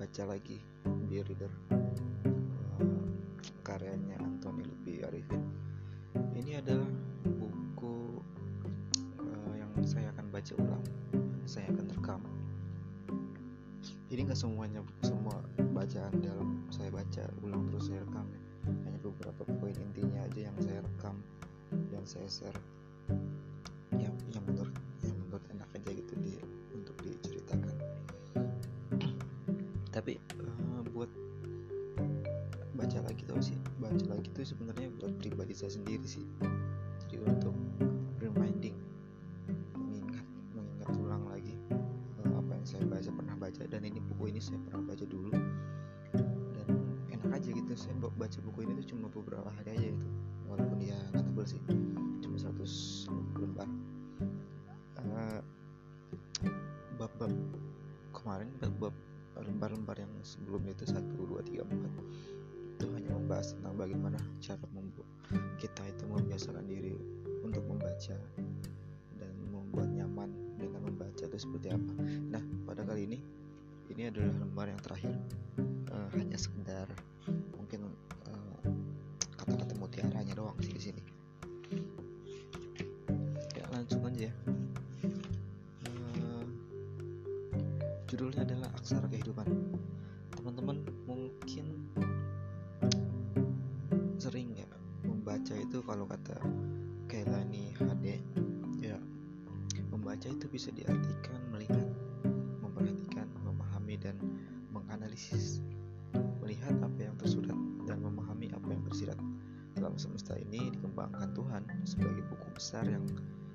baca lagi Be Reader uh, karyanya Anthony Lupi Arifin. Ini adalah buku uh, yang saya akan baca ulang saya akan rekam. Ini nggak semuanya semua bacaan dalam saya baca ulang terus saya rekam. Ya. hanya beberapa poin intinya aja yang saya rekam dan saya share. Yang itu sebenarnya buat pribadi saya sendiri sih. Jadi untuk reminding mengingat mengingat ulang lagi uh, apa yang saya baca pernah baca dan ini buku ini saya pernah baca dulu. Dan enak aja gitu saya baca buku ini tuh cuma beberapa hari aja itu walaupun ya nggak tebel sih cuma 100 lembar uh, bab-bab kemarin bab-bab lembar-lembar yang sebelumnya itu satu tentang bagaimana cara membuat kita itu membiasakan diri untuk membaca dan membuat nyaman dengan membaca itu seperti apa. Nah pada kali ini ini adalah lembar yang terakhir uh, hanya sekedar mungkin kata-kata uh, mutiaranya doang sih di sini. Ya langsung aja ya. judulnya adalah aksara kehidupan teman-teman mungkin itu kalau kata Kailani HD ya membaca itu bisa diartikan melihat memperhatikan memahami dan menganalisis. Melihat apa yang tersurat dan memahami apa yang tersirat. Dalam semesta ini dikembangkan Tuhan sebagai buku besar yang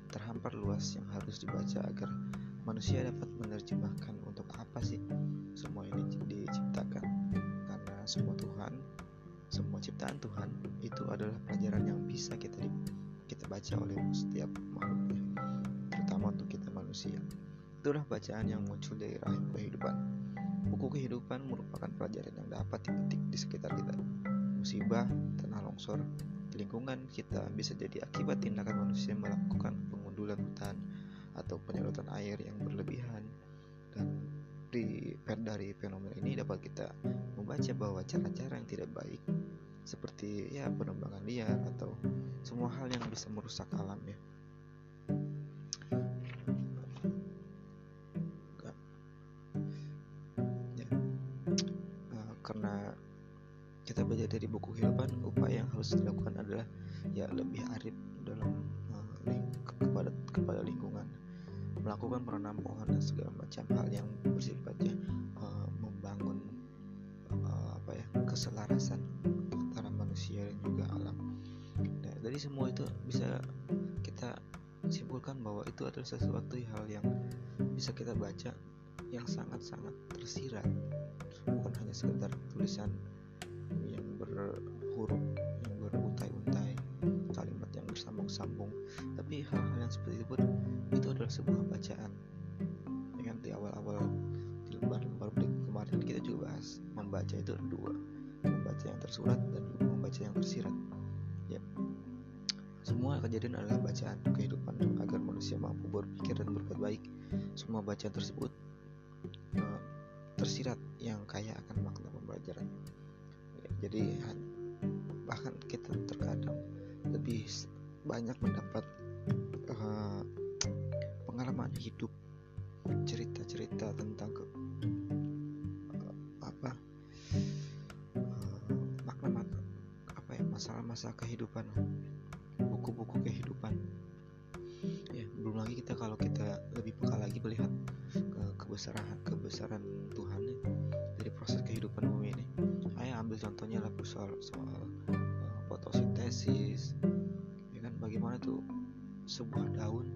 terhampar luas yang harus dibaca agar manusia dapat menerjemahkan untuk apa sih semua ini diciptakan. Karena semua Tuhan semua ciptaan Tuhan itu adalah pelajaran yang bisa kita kita baca oleh setiap makhluknya terutama untuk kita manusia. Itulah bacaan yang muncul dari rahim kehidupan. Buku kehidupan merupakan pelajaran yang dapat dipetik di sekitar kita. Musibah tanah longsor di lingkungan kita bisa jadi akibat tindakan manusia melakukan pengundulan hutan atau penyedotan air yang berlebihan dan di dari fenomena ini dapat kita membaca bahwa cara-cara yang tidak baik seperti ya penembangan liar atau semua hal yang bisa merusak alam ya. ya. Uh, karena kita belajar dari buku kehidupan upaya yang harus dilakukan adalah ya lebih arif dalam uh, ling kepada kepada lingkungan melakukan pohon dan segala macam hal yang bersifatnya uh, membangun uh, apa ya keselarasan antara manusia dan juga alam. Nah, dari semua itu bisa kita simpulkan bahwa itu adalah sesuatu hal yang bisa kita baca yang sangat-sangat tersirat bukan hanya sekedar tulisan yang berhuruf yang beruntai-untai kalimat yang bersambung-sambung adalah sebuah bacaan. Ya kan di awal-awal di lembar-lembar kemarin kita juga bahas membaca itu ada dua. Membaca yang tersurat dan membaca yang tersirat. Ya. Semua kejadian adalah bacaan kehidupan agar manusia mampu berpikir dan berbuat baik. Semua bacaan tersebut uh, tersirat yang kaya akan makna pembelajaran. Ya, jadi bahkan kita terkadang lebih banyak mendapat uh, pengalaman hidup cerita-cerita tentang ke, uh, apa uh, apa ya masalah-masalah kehidupan buku-buku kehidupan. Ya belum lagi kita kalau kita lebih peka lagi melihat ke kebesaran kebesaran Tuhan ya, dari proses kehidupan bumi ini. Ayo ambil contohnya lah soal soal uh, fotosintesis ya kan bagaimana tuh sebuah daun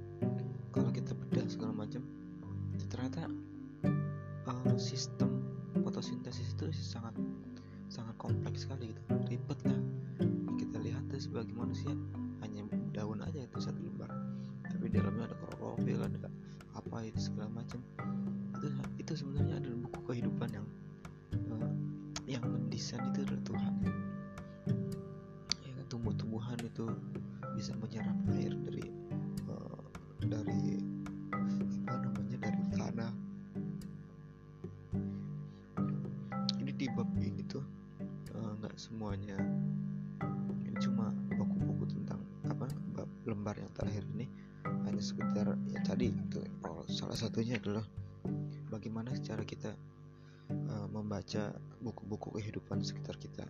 segala macam. Itu itu sebenarnya adalah buku kehidupan yang uh, yang mendesain itu adalah Tuhan. Ya kan, tumbuh-tumbuhan itu bisa menyerap air dari uh, dari apa namanya dari tanah. Ini di bab ini tuh eh, nggak uh, semuanya ini cuma buku-buku tentang apa bab lembar yang terakhir ini sekedar ya tadi itu salah satunya adalah bagaimana cara kita uh, membaca buku-buku kehidupan sekitar kita.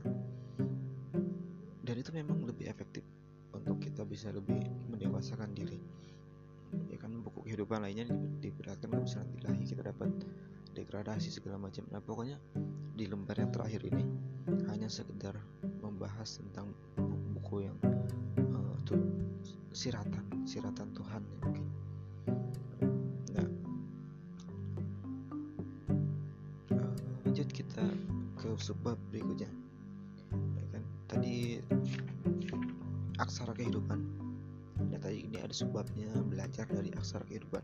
Dan itu memang lebih efektif untuk kita bisa lebih mendewasakan diri. Ya kan buku kehidupan lainnya diberatkan kebesaran ilahi kita dapat degradasi segala macam. Nah pokoknya di lembar yang terakhir ini hanya sekedar membahas tentang buku-buku yang siratan siratan Tuhan ya mungkin nah uh, lanjut kita ke sebab berikutnya ya kan tadi aksara kehidupan Nah tadi ini ada sebabnya belajar dari aksara kehidupan.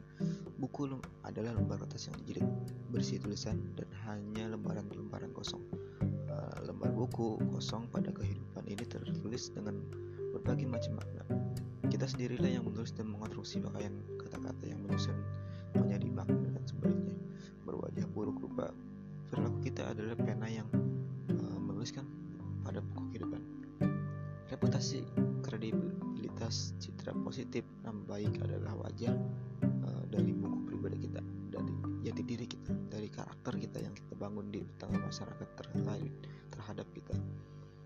Buku adalah lembar kertas yang dijilid berisi tulisan dan hanya lembaran-lembaran kosong. Uh, lembar buku kosong pada kehidupan ini tertulis dengan berbagai macam makna. Kita sendirilah yang menulis dan mengonstruksi pakaian kata-kata yang menyusun menjadi makna dan sebaliknya. Berwajah buruk rupa perilaku kita adalah pena yang uh, menuliskan pada buku kehidupan. Reputasi kredibilitas citra positif yang baik adalah wajah uh, dari buku pribadi kita dari jati diri kita dari karakter kita yang kita bangun di tengah masyarakat terhadap kita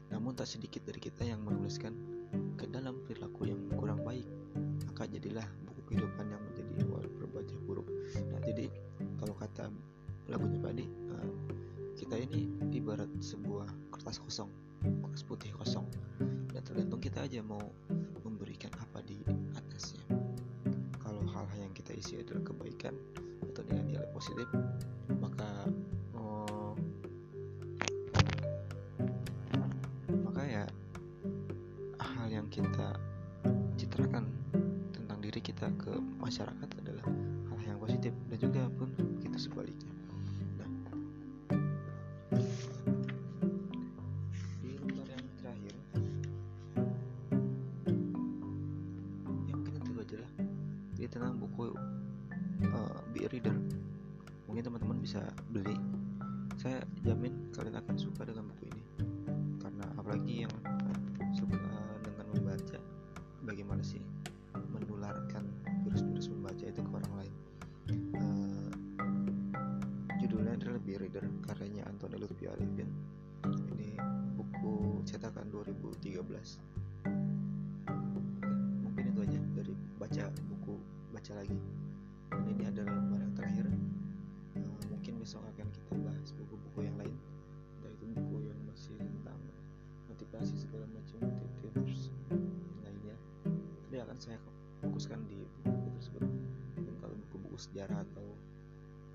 namun tak sedikit dari kita yang menuliskan ke dalam perilaku yang kurang baik maka jadilah buku kehidupan yang menjadi awal berwajah buruk. Nah jadi kalau kata lagunya tadi uh, kita ini ibarat sebuah kertas kosong kertas putih kosong. Dan tergantung kita aja mau memberikan apa di atasnya. Kalau hal-hal yang kita isi adalah kebaikan atau dengan nilai positif masyarakat adalah hal yang positif dan juga pun kita sebaliknya. Reader. Mungkin teman-teman bisa beli. Saya jamin kalian akan suka dengan buku ini Be Reader karyanya Anthony Lutfi Arifin. Ini buku cetakan 2013 mungkin itu aja dari baca buku baca lagi. Dan ini adalah lembar yang terakhir. Mungkin besok akan kita bahas buku-buku yang lain. Yaitu buku yang masih tentang motivasi segala macam tips lainnya. Tapi akan saya fokuskan di buku-buku tersebut. Dan kalau buku-buku sejarah atau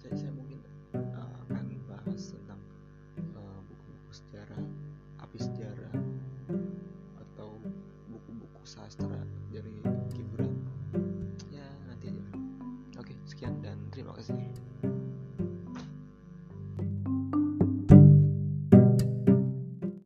saya, saya mungkin terima kasih.